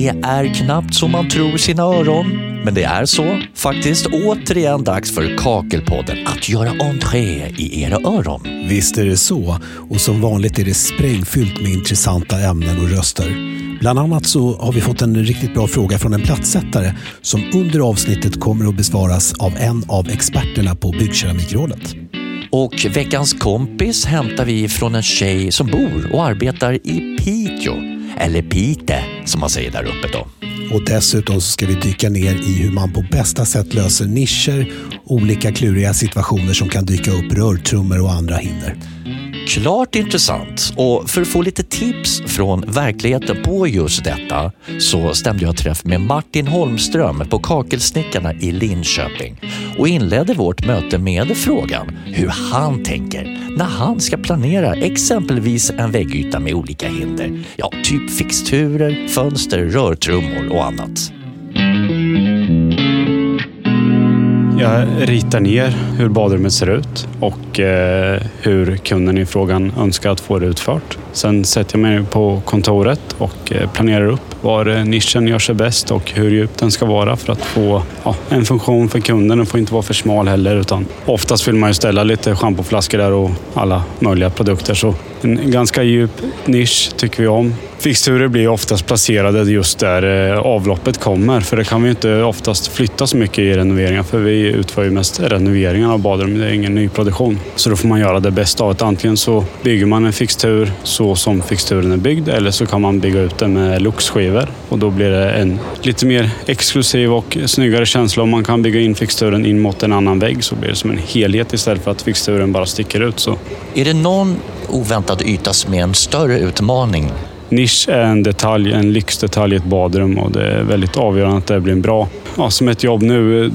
Det är knappt så man tror sina öron. Men det är så. Faktiskt återigen dags för Kakelpodden att göra entré i era öron. Visst är det så. Och som vanligt är det sprängfyllt med intressanta ämnen och röster. Bland annat så har vi fått en riktigt bra fråga från en plattsättare som under avsnittet kommer att besvaras av en av experterna på Byggkeramikrådet. Och veckans kompis hämtar vi från en tjej som bor och arbetar i Piteå. Eller Pite som man säger där uppe då. Och dessutom så ska vi dyka ner i hur man på bästa sätt löser nischer, olika kluriga situationer som kan dyka upp, rörtrummor och andra hinder. Klart intressant och för att få lite tips från verkligheten på just detta så stämde jag träff med Martin Holmström på Kakelsnickarna i Linköping och inledde vårt möte med frågan hur han tänker när han ska planera exempelvis en väggyta med olika hinder. Ja, typ fixturer, fönster, rörtrummor och annat. Jag ritar ner hur badrummet ser ut och eh, hur kunden i frågan önskar att få det utfört. Sen sätter jag mig på kontoret och eh, planerar upp var eh, nischen gör sig bäst och hur djup den ska vara för att få ja, en funktion för kunden. Den får inte vara för smal heller utan oftast vill man ju ställa lite schampoflaskor där och alla möjliga produkter. Så en ganska djup nisch tycker vi om. Fixturer blir oftast placerade just där eh, avloppet kommer för det kan vi inte oftast flytta så mycket i renoveringar för vi utför ju mest renoveringar av badrum. Det är ingen nyproduktion. Så då får man göra det bästa av det. Antingen så bygger man en fixtur så som fixturen är byggd eller så kan man bygga ut den med luxskivor och då blir det en lite mer exklusiv och snyggare känsla. Om man kan bygga in fixturen in mot en annan vägg så blir det som en helhet istället för att fixturen bara sticker ut. Så. Är det någon oväntad yta som är en större utmaning Nisch är en detalj, en lyxdetalj i ett badrum och det är väldigt avgörande att det blir en bra, ja, som ett jobb nu,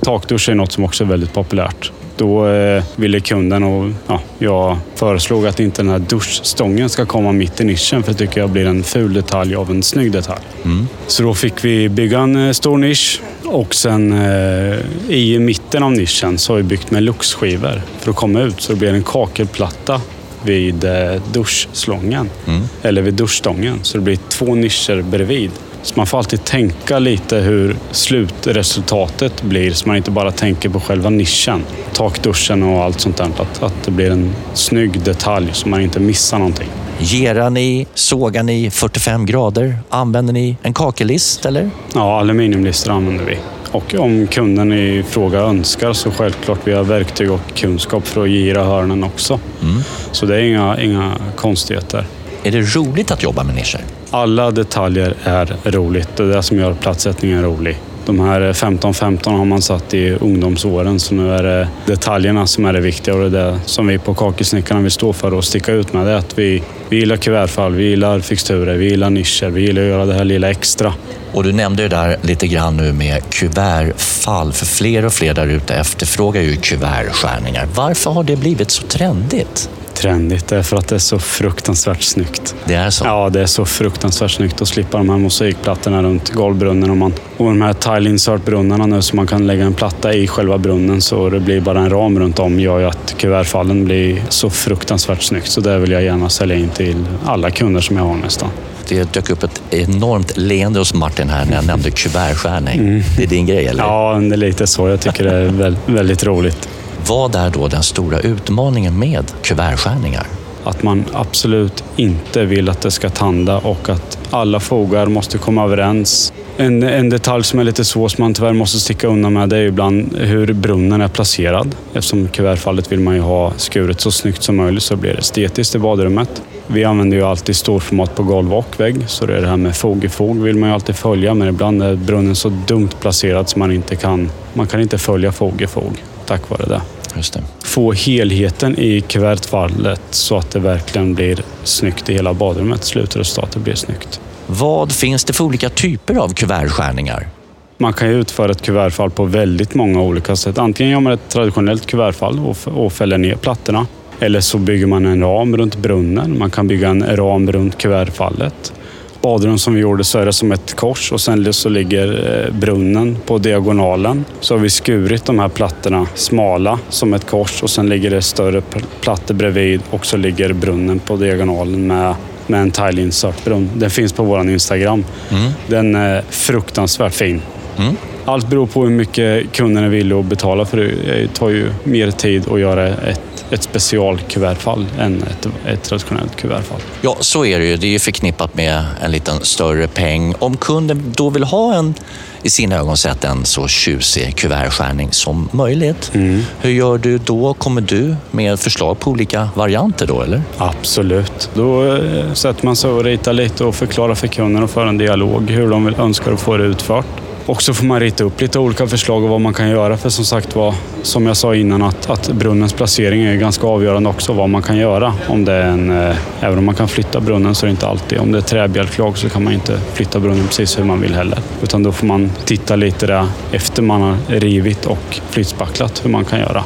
takdusch är något som också är väldigt populärt. Då eh, ville kunden och ja, jag föreslog att inte den här duschstången ska komma mitt i nischen för det tycker jag blir en ful detalj av en snygg detalj. Mm. Så då fick vi bygga en eh, stor nisch och sen eh, i mitten av nischen så har vi byggt med luxskivor för att komma ut så det blir en kakelplatta vid eh, duschslången. Mm. Eller vid duschstången. Så det blir två nischer bredvid. Så man får alltid tänka lite hur slutresultatet blir så man inte bara tänker på själva nischen. Takduschen och allt sånt där. Att, att det blir en snygg detalj så man inte missar någonting. Gerar ni, sågar ni 45 grader? Använder ni en kakellist eller? Ja, aluminiumlister använder vi. Och om kunden i fråga önskar så självklart vi har verktyg och kunskap för att gira hörnen också. Mm. Så det är inga, inga konstigheter. Är det roligt att jobba med nischer? Alla detaljer är roligt. Det är det som gör plattsättningen rolig. De här 15-15 har man satt i ungdomsåren så nu är det detaljerna som är det viktiga och det är det som vi på Kakelsnickarna vill stå för och sticka ut med. Det är att vi, vi gillar kuvertfall, vi gillar fixturer, vi gillar nischer, vi gillar att göra det här lilla extra. Och du nämnde ju där lite grann nu med kuvertfall, för fler och fler där ute efterfrågar ju kuvertskärningar. Varför har det blivit så trendigt? Trendigt därför att det är så fruktansvärt snyggt. Det är så? Ja, det är så fruktansvärt snyggt att slippa de här mosaikplattorna runt golvbrunnen och, man, och de här tile insert-brunnarna nu så man kan lägga en platta i själva brunnen så det blir bara en ram runt om gör ju att kuvertfallen blir så fruktansvärt snyggt. Så det vill jag gärna sälja in till alla kunder som jag har nästan. Det dök upp ett enormt leende hos Martin här när jag nämnde kuvertskärning. Mm. Det är din grej, eller? Ja, det är lite så. Jag tycker det är väldigt roligt. Vad är då den stora utmaningen med kuvertskärningar? Att man absolut inte vill att det ska tanda och att alla fogar måste komma överens. En, en detalj som är lite svår som man tyvärr måste sticka undan med det är ibland hur brunnen är placerad. Eftersom kuvertfallet vill man ju ha skuret så snyggt som möjligt så blir det estetiskt i badrummet. Vi använder ju alltid storformat på golv och vägg så det är det här med fog i fog vill man ju alltid följa men ibland är brunnen så dumt placerad så man inte kan, man kan inte följa fog i fog tack vare det. Just det. Få helheten i kuvertfallet så att det verkligen blir snyggt i hela badrummet. Slutresultatet blir snyggt. Vad finns det för olika typer av kuvertskärningar? Man kan utföra ett kuvertfall på väldigt många olika sätt. Antingen gör man ett traditionellt kuvertfall och, fäller ner plattorna. Eller så bygger man en ram runt brunnen. Man kan bygga en ram runt kuvertfallet badrum som vi gjorde så är det som ett kors och sen så ligger eh, brunnen på diagonalen. Så har vi skurit de här plattorna smala som ett kors och sen ligger det större plattor bredvid och så ligger brunnen på diagonalen med med en thailinnsökt brunn. Den finns på vår Instagram. Mm. Den är fruktansvärt fin. Mm. Allt beror på hur mycket kunden är villig att betala för det tar ju mer tid att göra ett, ett specialkuvertfall än ett, ett traditionellt kuvertfall. Ja, så är det ju. Det är ju förknippat med en liten större peng. Om kunden då vill ha en, i sina ögon sett, en så tjusig kuvertskärning som möjligt. Hur gör du då? Kommer du med förslag på olika varianter då, eller? Absolut. Då eh, sätter man sig och ritar lite och förklarar för kunden och för en dialog hur de vill, önskar att få det utfört. Och så får man rita upp lite olika förslag och vad man kan göra. För som sagt var, som jag sa innan, att, att brunnens placering är ganska avgörande också vad man kan göra. Om det är en, eh, även om man kan flytta brunnen så är det inte alltid. Om det är träbjälklag så kan man inte flytta brunnen precis hur man vill heller. Utan då får man titta lite där efter man har rivit och flytspacklat hur man kan göra.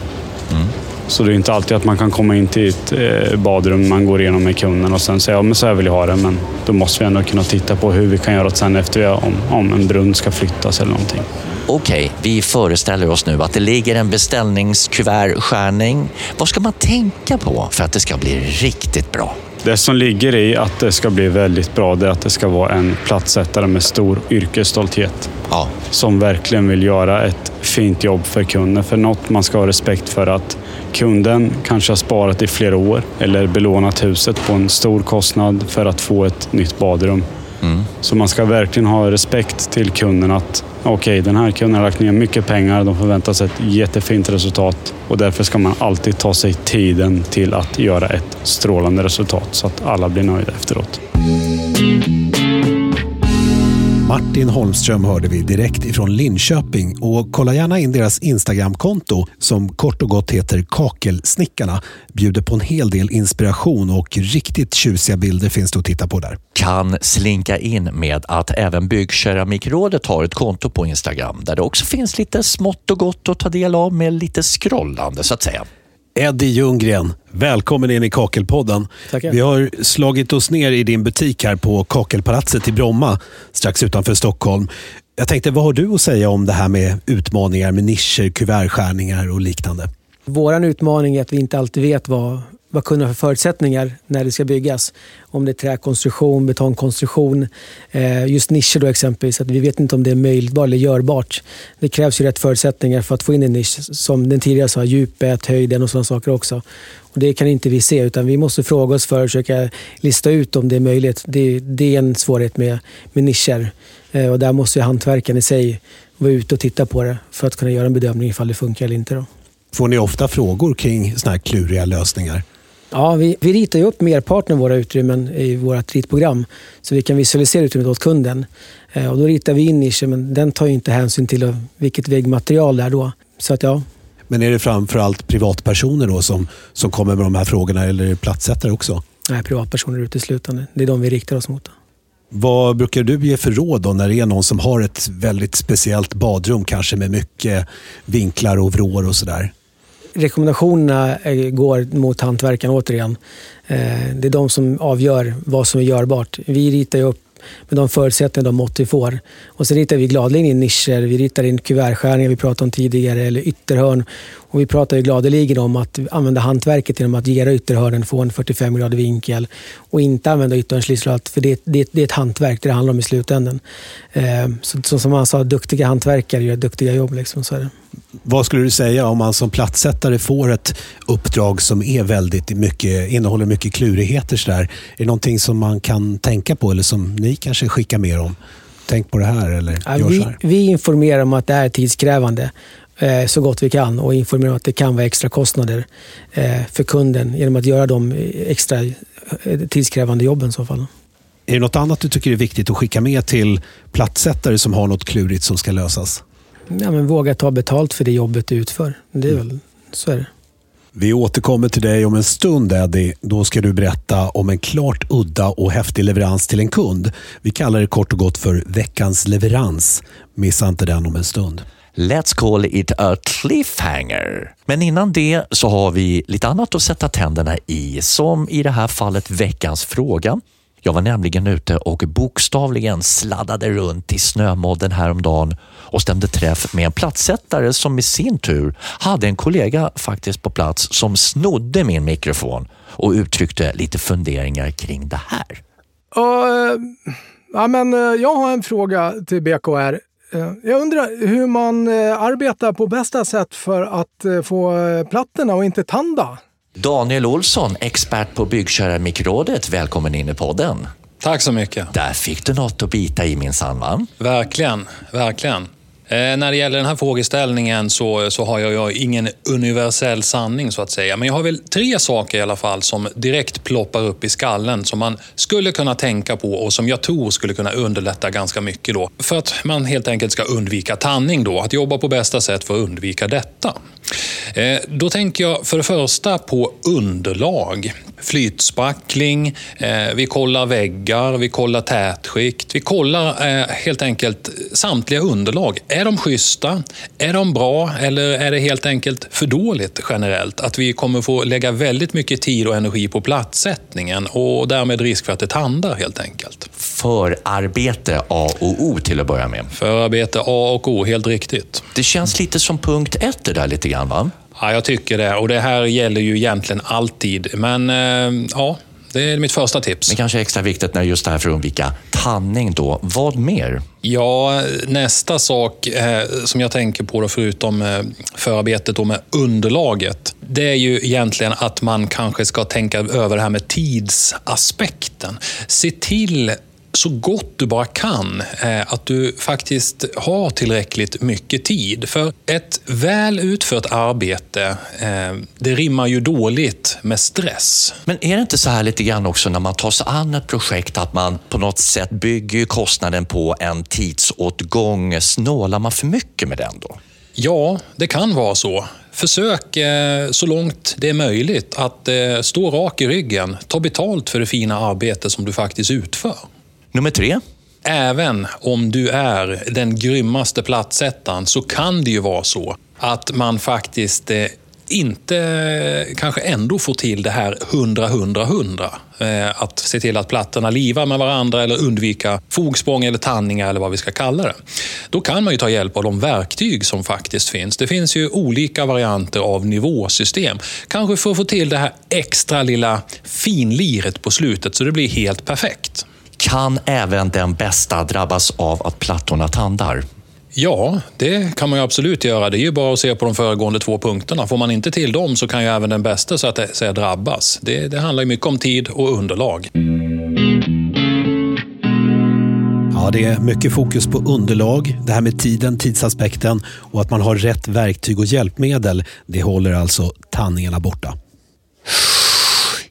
Mm. Så det är inte alltid att man kan komma in till ett eh, badrum man går igenom med kunden och sen säga ja, men så här vill jag ha det. Men då måste vi ändå kunna titta på hur vi kan göra det sen efter om, om en brunn ska flyttas eller någonting. Okej, vi föreställer oss nu att det ligger en beställningskuvertskärning. Vad ska man tänka på för att det ska bli riktigt bra? Det som ligger i att det ska bli väldigt bra det är att det ska vara en platssättare med stor yrkesstolthet. Ja, Som verkligen vill göra ett fint jobb för kunden. För något man ska ha respekt för att kunden kanske har sparat i flera år eller belånat huset på en stor kostnad för att få ett nytt badrum. Så man ska verkligen ha respekt till kunden att okej, den här kunden har lagt ner mycket pengar, de förväntar sig ett jättefint resultat och därför ska man alltid ta sig tiden till att göra ett strålande resultat så att alla blir nöjda efteråt. Martin Holmström hörde vi direkt ifrån Linköping och kolla gärna in deras Instagramkonto som kort och gott heter Kakelsnickarna. Bjuder på en hel del inspiration och riktigt tjusiga bilder finns det att titta på där. kan slinka in med att även Byggkeramikrådet har ett konto på Instagram där det också finns lite smått och gott att ta del av med lite scrollande så att säga. Eddie Ljunggren, välkommen in i Kakelpodden. Tackar. Vi har slagit oss ner i din butik här på Kakelpalatset i Bromma, strax utanför Stockholm. Jag tänkte, vad har du att säga om det här med utmaningar med nischer, kuvertskärningar och liknande? Vår utmaning är att vi inte alltid vet vad, vad kunden har för förutsättningar när det ska byggas. Om det är träkonstruktion, betongkonstruktion, eh, just nischer då exempelvis. Att vi vet inte om det är möjligt eller görbart. Det krävs ju rätt förutsättningar för att få in en nisch. Som den tidigare sa, djupet, höjden och sådana saker också. Och det kan inte vi se, utan vi måste fråga oss för att försöka lista ut om det är möjligt. Det, det är en svårighet med, med nischer. Eh, och där måste ju hantverkaren i sig vara ute och titta på det för att kunna göra en bedömning ifall det funkar eller inte. Då. Får ni ofta frågor kring sådana här kluriga lösningar? Ja, vi, vi ritar ju upp merparten av våra utrymmen i vårt ritprogram så vi kan visualisera utrymmet åt kunden. Eh, och då ritar vi in nischer, men den tar ju inte hänsyn till vilket väggmaterial det är då. Så att ja, Men är det framförallt privatpersoner då som, som kommer med de här frågorna eller är det platssättare också? nej, privatpersoner uteslutande. Det är de vi riktar oss mot. Vad brukar du ge för råd då när det är någon som har ett väldigt speciellt badrum, kanske med mycket vinklar och vrår och sådär? Rekommendationerna eh, går mot hantverkarna återigen. Eh, det är de som avgör vad som är görbart. Vi ritar ju upp med de förutsättningar de mått vi får. Och sen ritar vi gladeligen in nischer, vi ritar in kuvertskärningar vi pratade om tidigare, eller ytterhörn. Och vi pratar ju gladeligen om att använda hantverket genom att gera ytterhörnen, få en 45 grader vinkel och inte använda ytterhörnslistrat, för det, det, det är ett hantverk det handlar om i slutändan. Eh, Så, som man sa, duktiga hantverkare gör duktiga jobb. Liksom, så är det. Vad skulle du säga om man som platssättare får ett uppdrag som är väldigt mycket, innehåller mycket klurigheter? Så där. Är det någonting som man kan tänka på eller som ni kanske skickar mer om? Tänk på det här eller Ja, gör så vi, här. vi informerar om att det är tidskrävande eh, så gott vi kan och informerar om att det kan vara extra kostnader eh, för kunden genom att göra de extra eh, tidskrävande jobben i så fall. Är det något annat du tycker är viktigt att skicka med till platssättare som har något klurigt som ska lösas? Ja, men våga ta betalt för det jobbet du utför. Det är väl, så är det. Vi återkommer till dig om en stund Eddie. Då ska du berätta om en klart udda och häftig leverans till en kund. Vi kallar det kort och gott för veckans leverans. Missa inte den om en stund. Let's call it a cliffhanger. Men innan det så har vi lite annat att sätta tänderna i, som i det här fallet veckans fråga. Jag var nämligen ute och bokstavligen sladdade runt i snömodden häromdagen och stämde träff med en platssättare som i sin tur hade en kollega faktiskt på plats som snodde min mikrofon och uttryckte lite funderingar kring det här. Uh, ja, men, uh, jag har en fråga till BKR. Uh, eh, jag undrar hur man arbetar på bästa sätt för att få plattorna och inte tanda? Daniel Olsson, expert på Byggkeramikrådet. Välkommen in i podden. Tack så mycket. Där fick du något att bita i minsann, va? Verkligen, verkligen. Eh, när det gäller den här frågeställningen så, så har jag ingen universell sanning så att säga. Men jag har väl tre saker i alla fall som direkt ploppar upp i skallen som man skulle kunna tänka på och som jag tror skulle kunna underlätta ganska mycket då. För att man helt enkelt ska undvika tanning då. Att jobba på bästa sätt för att undvika detta. Eh, då tänker jag för det första på underlag. Flytspackling, eh, vi kollar väggar, vi kollar tätskikt. Vi kollar eh, helt enkelt samtliga underlag. Är de schyssta? Är de bra? Eller är det helt enkelt för dåligt generellt? Att vi kommer få lägga väldigt mycket tid och energi på platssättningen och därmed risk för att det tandar helt enkelt. Förarbete A och O till att börja med. Förarbete A och O, helt riktigt. Det känns lite som punkt ett det där lite grann va? Ja, jag tycker det. Och det här gäller ju egentligen alltid. Men eh, ja, det är mitt första tips. Men kanske extra viktigt när just det här för att undvika tanning då. Vad mer? Ja, nästa sak eh, som jag tänker på då, förutom eh, förarbetet då med underlaget, det är ju egentligen att man kanske ska tänka över det här med tidsaspekten. Se till så gott du bara kan eh, att du faktiskt har tillräckligt mycket tid. För ett väl utfört arbete, eh, det rimmar ju dåligt med stress. Men är det inte så här lite grann också när man tar sig an ett projekt att man på något sätt bygger kostnaden på en tidsåtgång? Snålar man för mycket med den då? Ja, det kan vara så. Försök eh, så långt det är möjligt att stå rak i ryggen. Ta betalt för det fina arbete som du faktiskt utför. Nummer tre. Även om du är den grymmaste platsättaren så kan det ju vara så att man faktiskt eh, inte kanske ändå får till det här 100-100-100. Eh, att se till att plattorna livar med varandra eller undvika fogsprång eller tandningar eller vad vi ska kalla det. Då kan man ju ta hjälp av de verktyg som faktiskt finns. Det finns ju olika varianter av nivåsystem. Kanske för att få till det här extra lilla finliret på slutet så det blir helt perfekt. Kan även den bästa drabbas av att plattorna tandar? Ja, det kan man ju absolut göra. Det är ju bara att se på de föregående två punkterna. Får man inte till dem så kan ju även den bästa så att säga drabbas. Det, det handlar ju mycket om tid och underlag. Ja, det är mycket fokus på underlag, det här med tiden, tidsaspekten och att man har rätt verktyg och hjälpmedel. Det håller alltså tandningarna borta.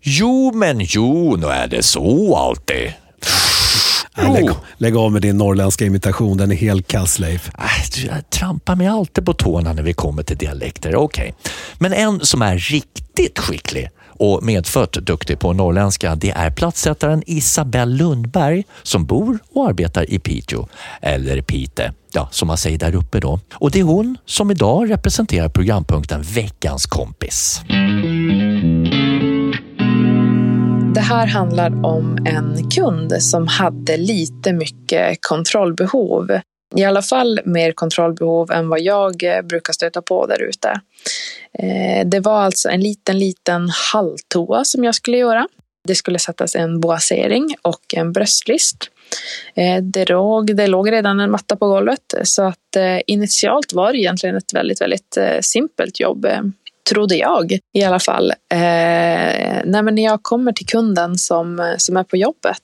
Jo, men jo, nu är det så alltid. Ja, lägg, lägg, av med din norrländska imitation, den är helt kass Leif. Äh, du trampar mig alltid på tårna när vi kommer till dialekter. Okej, okay. men en som är riktigt skicklig och medfött duktig på norrländska, det är platssättaren Isabelle Lundberg som bor och arbetar i Piteå, eller Pite, ja, som man säger där uppe då. Och det är hon som idag representerar programpunkten Veckans kompis. Det här handlar om en kund som hade lite mycket kontrollbehov. I alla fall mer kontrollbehov än vad jag eh, brukar stöta på där ute. Eh, det var alltså en liten, liten halltoa som jag skulle göra. Det skulle sättas en boasering och en bröstlist. Eh, det låg, det låg redan en matta på golvet så att initialt var det egentligen ett väldigt, väldigt simpelt jobb trodde jag i alla fall. Eh, nej, men när jag kommer till kunden som, som är på jobbet,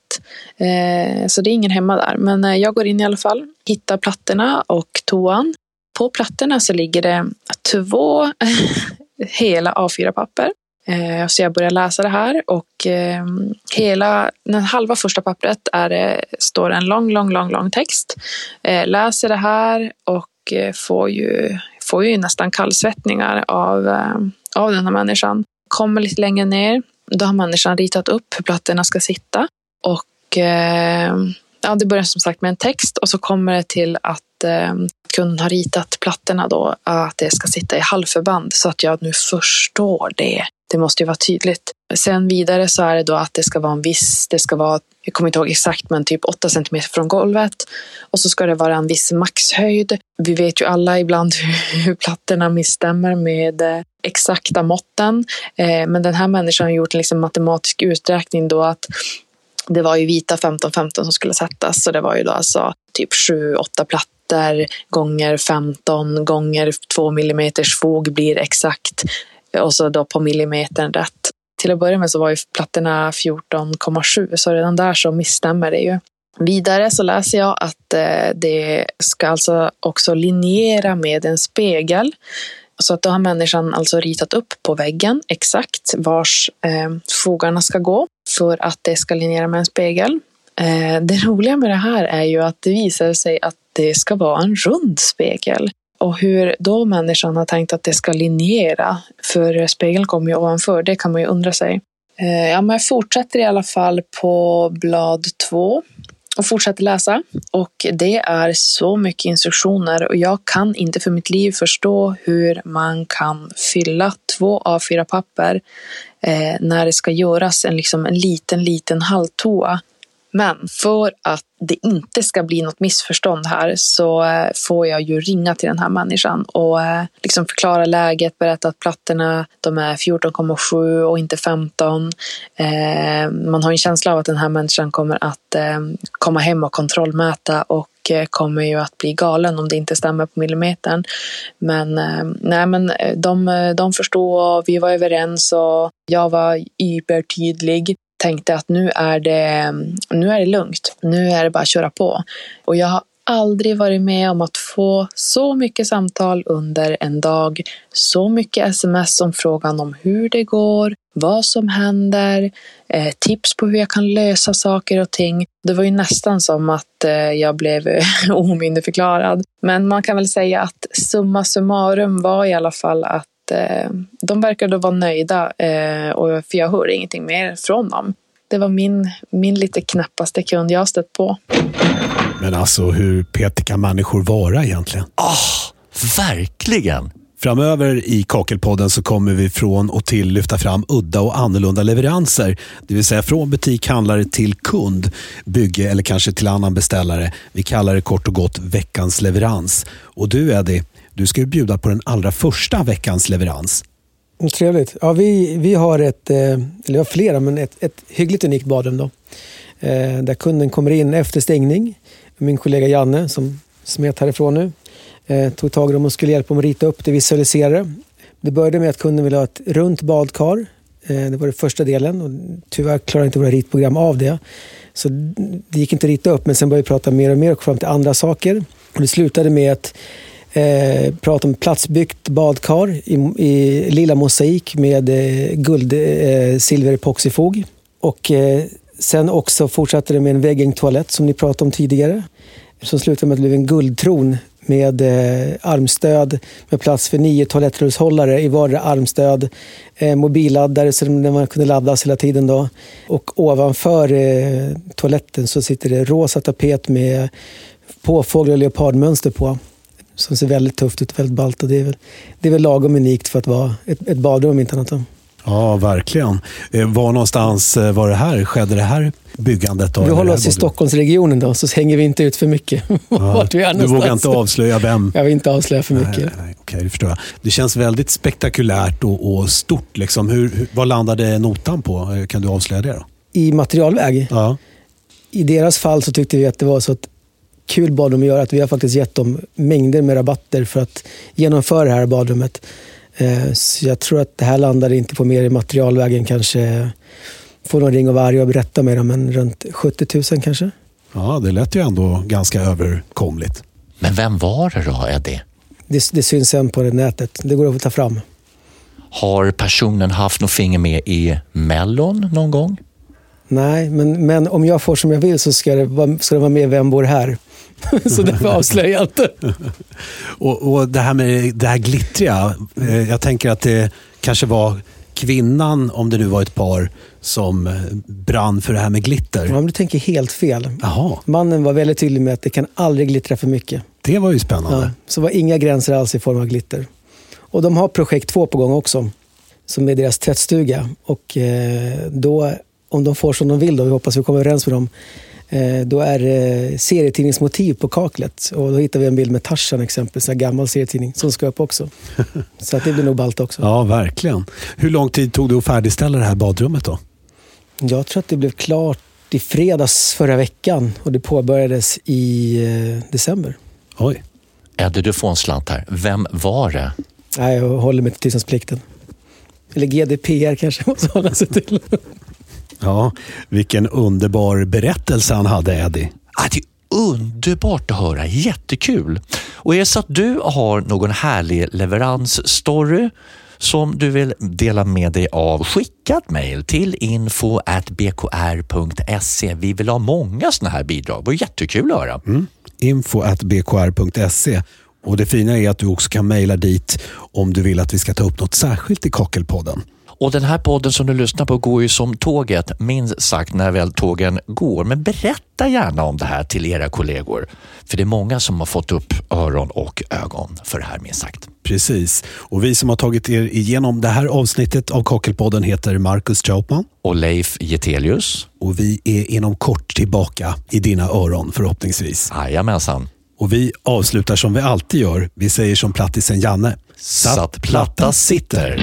eh, så det är ingen hemma där, men eh, jag går in i alla fall, hittar plattorna och toan. På plattorna så ligger det två hela A4-papper. Eh, så jag börjar läsa det här och eh, hela, den halva första pappret är, eh, står en lång, lång, lång, lång text. Eh, läser det här och eh, får ju får ju nästan kallsvettningar av, eh, av den här människan. Kommer lite längre ner, då har människan ritat upp hur plattorna ska sitta. Och eh, ja, det börjar som sagt med en text och så kommer det till att eh, kunden har ritat plattorna då att det ska sitta i halvförband så att jag nu förstår det. Det måste ju vara tydligt. Sen vidare så är det då att det ska vara en viss, det ska vara, jag kommer inte ihåg exakt, men typ 8 cm från golvet. Och så ska det vara en viss maxhöjd. Vi vet ju alla ibland hur plattorna misstämmer med eh, exakta måtten. Eh, men den här människan har gjort en liksom matematisk uträkning då att det var ju vita 15-15 som skulle sättas. Så det var ju då alltså typ 7-8 plattor gånger 15 gånger 2 mm fog blir exakt. Och så då på millimetern rätt. Till att börja med så var ju plattorna 14,7 så redan där så misstämmer det ju. Vidare så läser jag att eh, det ska alltså också linjera med en spegel. Så att då har människan alltså ritat upp på väggen exakt vars eh, fogarna ska gå för att det ska linjera med en spegel. Eh, det roliga med det här är ju att det visar sig att det ska vara en rund spegel. Och hur då människan har tänkt att det ska linjera, för spegeln kommer ju ovanför, det kan man ju undra sig. Ja, men jag fortsätter i alla fall på blad två och fortsatte läsa. Och det är så mycket instruktioner och jag kan inte för mitt liv förstå hur man kan fylla två A4-papper eh, när det ska göras en, liksom, en liten, liten halvtoa men för att det inte ska bli något missförstånd här så eh, får jag ju ringa till den här människan och eh, liksom förklara läget, berätta att plattorna de är 14,7 och inte 15. Eh, man har en känsla av att den här människan kommer att komma hem och kontrollmäta och kommer ju att bli galen om det inte stämmer på millimetern. Men nej, men de, de förstod och vi var överens och jag var hypertydlig tänkte att nu är, det, nu är det lugnt. Nu är det bara att köra på. Och jag har aldrig varit med om att få så mycket samtal under en dag. Så mycket sms om frågan om hur det går, vad som händer, eh, tips på hur jag kan lösa saker och ting. Det var ju nästan som att eh, jag blev omyndigförklarad. Men man kan väl säga att summa summarum var i alla fall att eh, de verkade vara nöjda eh, och, för jag hörde ingenting mer från dem. Det var min, min lite knappaste kund jag har stött på. Men alltså, hur petig kan människor vara egentligen? Ah, oh, verkligen! Framöver i Kakelpodden så kommer vi från och till lyfta fram udda och annorlunda leveranser. Det vill säga från butik, handlare till kund, bygge eller kanske till annan beställare. Vi kallar det kort och gott veckans leverans. Och du Eddie, du ska ju bjuda på den allra första veckans leverans. Mm, trevligt. Ja, vi, vi har ett, eh, eller vi har flera, men ett, ett hyggligt unikt badrum då. Eh, där kunden kommer in efter stängning. Min kollega Janne som smet härifrån nu eh, tog tag i dem och skulle hjälpa dem att rita upp det, visualisera det. Det började med att kunden ville ha ett runt badkar. Eh, det var den första delen och tyvärr klarade inte våra ritprogram av det. Så det gick inte att rita upp men sen började vi prata mer och mer och kom fram till andra saker. Och det slutade med att Eh, prata om platsbyggt badkar i, i lilla mosaik med eh, guld, eh, silver epoxifog. Och eh, sen också fortsatte det med en väggängtoalett som ni pratade om tidigare. Som slutade med att det blev en guldtron med eh, armstöd med plats för nio toalettrullshållare i vardera armstöd. Eh, mobilladdare så man kunde laddas hela tiden. Då. Och ovanför eh, toaletten så sitter det rosa tapet med påfågel och leopardmönster på som ser väldigt tufft ut, väldigt ballt. Och det, är väl, det är väl lagom unikt för att vara ett, ett badrum, inte annat. Ja, verkligen. Eh, var någonstans eh, var det här? Skedde det här byggandet? vi håller oss i Stockholmsregionen då, så hänger vi inte ut för mycket. Ja, vi du vågar inte avslöja vem? Jag vill inte avslöja för mycket. Nej, nej, okej, det förstår jag. Det känns väldigt spektakulärt och, och stort. Liksom. Hur, hur, vad landade notan på? Eh, kan du avslöja det? Då? I materialväg? Ja. I deras fall så tyckte vi att det var så att kul badrum att göra. Att vi har faktiskt gett dem mängder med rabatter för att genomföra det här badrummet. Eh, så jag tror att det här landar inte på mer i materialvägen kanske. Får de ringa varje och berätta med dem, men runt 70 000 kanske. Ja, det lät ju ändå ganska överkomligt. Men vem var det då, Eddie? Det, det syns sen på det nätet. Det går att ta fram. Har personen haft något finger med i Mellon någon gång? Nej, men, men om jag får som jag vill så ska det vara, ska det vara med Vem bor här? så därför avslöjar jag inte. och, och det här med det här glittriga. Eh, jag tänker att det kanske var kvinnan, om det nu var ett par, som eh, brann för det här med glitter. Ja, men du tänker helt fel. Aha. Mannen var väldigt tydlig med att det kan aldrig glittra för mycket. Det var ju spännande. Ja, så var inga gränser alls i form av glitter. Och de har projekt två på gång också, som är deras tvättstuga. Och eh, då, om de får som de vill, då, vi hoppas vi kommer överens med dem, då är det serietidningsmotiv på kaklet. Och då hittar vi en bild med Tarzan exempelvis, en gammal serietidning som ska upp också. Så att det blir nog ballt också. Ja, verkligen. Hur lång tid tog det att färdigställa det här badrummet då? Jag tror att det blev klart i fredags förra veckan och det påbörjades i eh, december. Oj. Eddie, du får en slant här. Vem var det? Nej, jag håller mig till tystnadsplikten. Eller GDPR kanske måste hålla sig till. Ja, vilken underbar berättelse han hade, Eddie. Ah, det är underbart att höra. Jättekul. Och är det så att du har någon härlig leveransstory som du vill dela med dig av, skicka ett mejl till info.bkr.se. Vi vill ha många sådana här bidrag. Det vore jättekul att höra. Mm. info.bkr.se och Det fina är att du också kan mejla dit om du vill att vi ska ta upp något särskilt i Kockelpodden. Och den här podden som du lyssnar på går ju som tåget, minst sagt när väl tågen går. Men berätta gärna om det här till era kollegor. För det är många som har fått upp öron och ögon för det här minst sagt. Precis. Och vi som har tagit er igenom det här avsnittet av Kockelpodden heter Marcus Chaupman. Och Leif Getelius. Och vi är inom kort tillbaka i dina öron förhoppningsvis. Jajamensan. Och vi avslutar som vi alltid gör. Vi säger som plattisen Janne. Satt platta sitter.